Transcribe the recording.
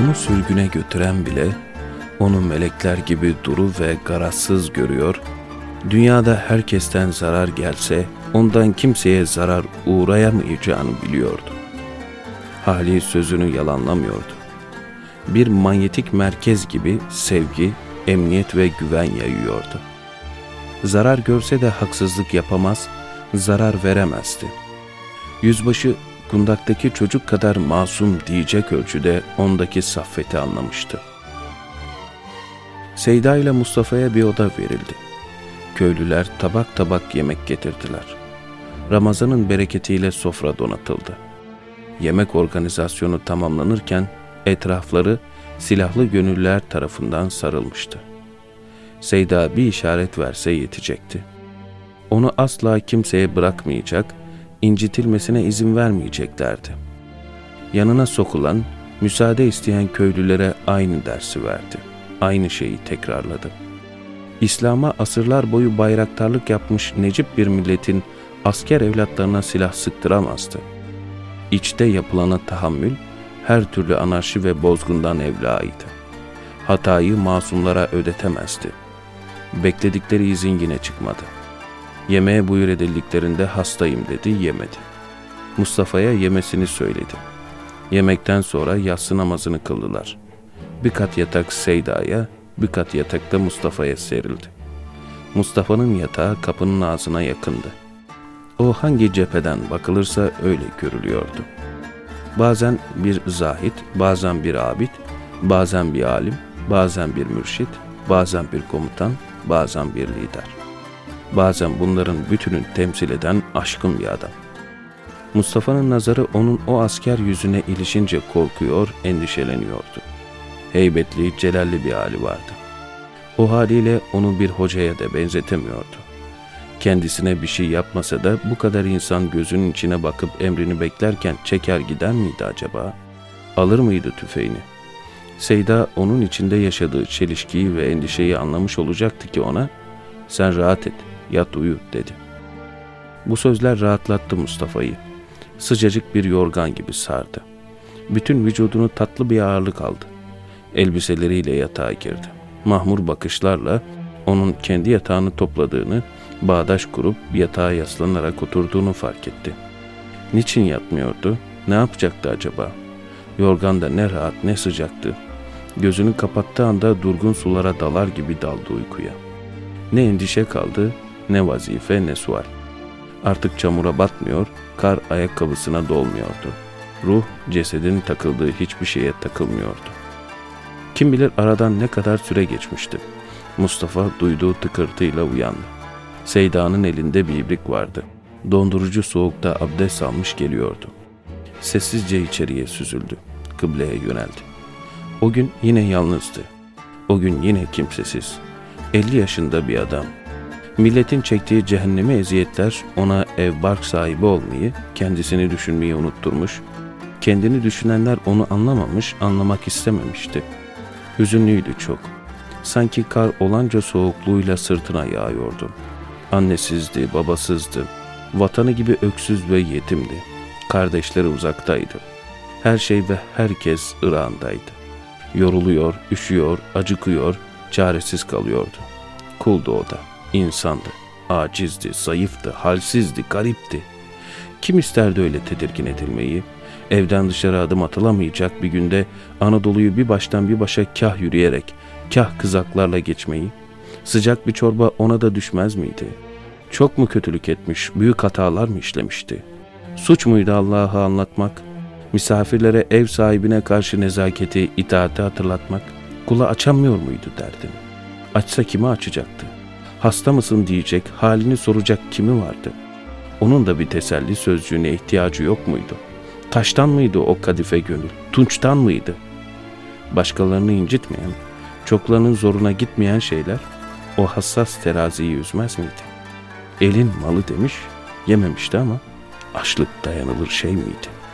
Onu sürgüne götüren bile onu melekler gibi duru ve garazsız görüyor, dünyada herkesten zarar gelse ondan kimseye zarar uğrayamayacağını biliyordu. Hali sözünü yalanlamıyordu. Bir manyetik merkez gibi sevgi, emniyet ve güven yayıyordu. Zarar görse de haksızlık yapamaz, zarar veremezdi. Yüzbaşı kundaktaki çocuk kadar masum diyecek ölçüde ondaki saffeti anlamıştı. Seyda ile Mustafa'ya bir oda verildi. Köylüler tabak tabak yemek getirdiler. Ramazanın bereketiyle sofra donatıldı. Yemek organizasyonu tamamlanırken etrafları silahlı gönüllüler tarafından sarılmıştı. Seyda bir işaret verse yetecekti. Onu asla kimseye bırakmayacak, incitilmesine izin vermeyeceklerdi. Yanına sokulan, müsaade isteyen köylülere aynı dersi verdi. Aynı şeyi tekrarladı. İslam'a asırlar boyu bayraktarlık yapmış necip bir milletin asker evlatlarına silah sıktıramazdı. İçte yapılana tahammül, her türlü anarşi ve bozgundan evlaydı. Hatayı masumlara ödetemezdi. Bekledikleri izin yine çıkmadı. Yemeğe buyur edildiklerinde hastayım dedi, yemedi. Mustafa'ya yemesini söyledi. Yemekten sonra yatsı namazını kıldılar. Bir kat yatak Seyda'ya, bir kat yatak da Mustafa'ya serildi. Mustafa'nın yatağı kapının ağzına yakındı. O hangi cepheden bakılırsa öyle görülüyordu. Bazen bir zahit, bazen bir abid, bazen bir alim, bazen bir mürşit, bazen bir komutan, bazen bir lider. Bazen bunların bütünün temsil eden aşkın bir adam. Mustafa'nın nazarı onun o asker yüzüne ilişince korkuyor, endişeleniyordu. Heybetli, celalli bir hali vardı. O haliyle onu bir hocaya da benzetemiyordu. Kendisine bir şey yapmasa da bu kadar insan gözünün içine bakıp emrini beklerken çeker gider miydi acaba? Alır mıydı tüfeğini? Seyda onun içinde yaşadığı çelişkiyi ve endişeyi anlamış olacaktı ki ona sen rahat et, yat uyu dedi. Bu sözler rahatlattı Mustafa'yı. Sıcacık bir yorgan gibi sardı. Bütün vücudunu tatlı bir ağırlık aldı. Elbiseleriyle yatağa girdi. Mahmur bakışlarla onun kendi yatağını topladığını, bağdaş kurup yatağa yaslanarak oturduğunu fark etti. Niçin yatmıyordu? Ne yapacaktı acaba? Yorgan da ne rahat ne sıcaktı. Gözünü kapattığı anda durgun sulara dalar gibi daldı uykuya. Ne endişe kaldı, ne vazife ne sual. Artık çamura batmıyor, kar ayakkabısına dolmuyordu. Ruh cesedin takıldığı hiçbir şeye takılmıyordu. Kim bilir aradan ne kadar süre geçmişti. Mustafa duyduğu tıkırtıyla uyandı. Seyda'nın elinde bir ibrik vardı. Dondurucu soğukta abdest almış geliyordu. Sessizce içeriye süzüldü. Kıbleye yöneldi. O gün yine yalnızdı. O gün yine kimsesiz. 50 yaşında bir adam. Milletin çektiği cehennemi eziyetler ona ev bark sahibi olmayı, kendisini düşünmeyi unutturmuş, kendini düşünenler onu anlamamış, anlamak istememişti. Hüzünlüydü çok. Sanki kar olanca soğukluğuyla sırtına yağıyordu. Annesizdi, babasızdı. Vatanı gibi öksüz ve yetimdi. Kardeşleri uzaktaydı. Her şey ve herkes Irak'ındaydı. Yoruluyor, üşüyor, acıkıyor, çaresiz kalıyordu. Kuldu o da, insandı. Acizdi, zayıftı, halsizdi, garipti. Kim isterdi öyle tedirgin edilmeyi? Evden dışarı adım atılamayacak bir günde Anadolu'yu bir baştan bir başa kah yürüyerek, kah kızaklarla geçmeyi, sıcak bir çorba ona da düşmez miydi? Çok mu kötülük etmiş, büyük hatalar mı işlemişti? Suç muydu Allah'ı anlatmak? Misafirlere ev sahibine karşı nezaketi, itaati hatırlatmak? Kula açamıyor muydu derdini? Açsa kimi açacaktı? Hasta mısın diyecek, halini soracak kimi vardı? Onun da bir teselli sözcüğüne ihtiyacı yok muydu? Taştan mıydı o kadife gönül? Tunçtan mıydı? Başkalarını incitmeyen, çoklarının zoruna gitmeyen şeyler o hassas teraziyi üzmez miydi? Elin malı demiş, yememişti ama açlık dayanılır şey miydi?''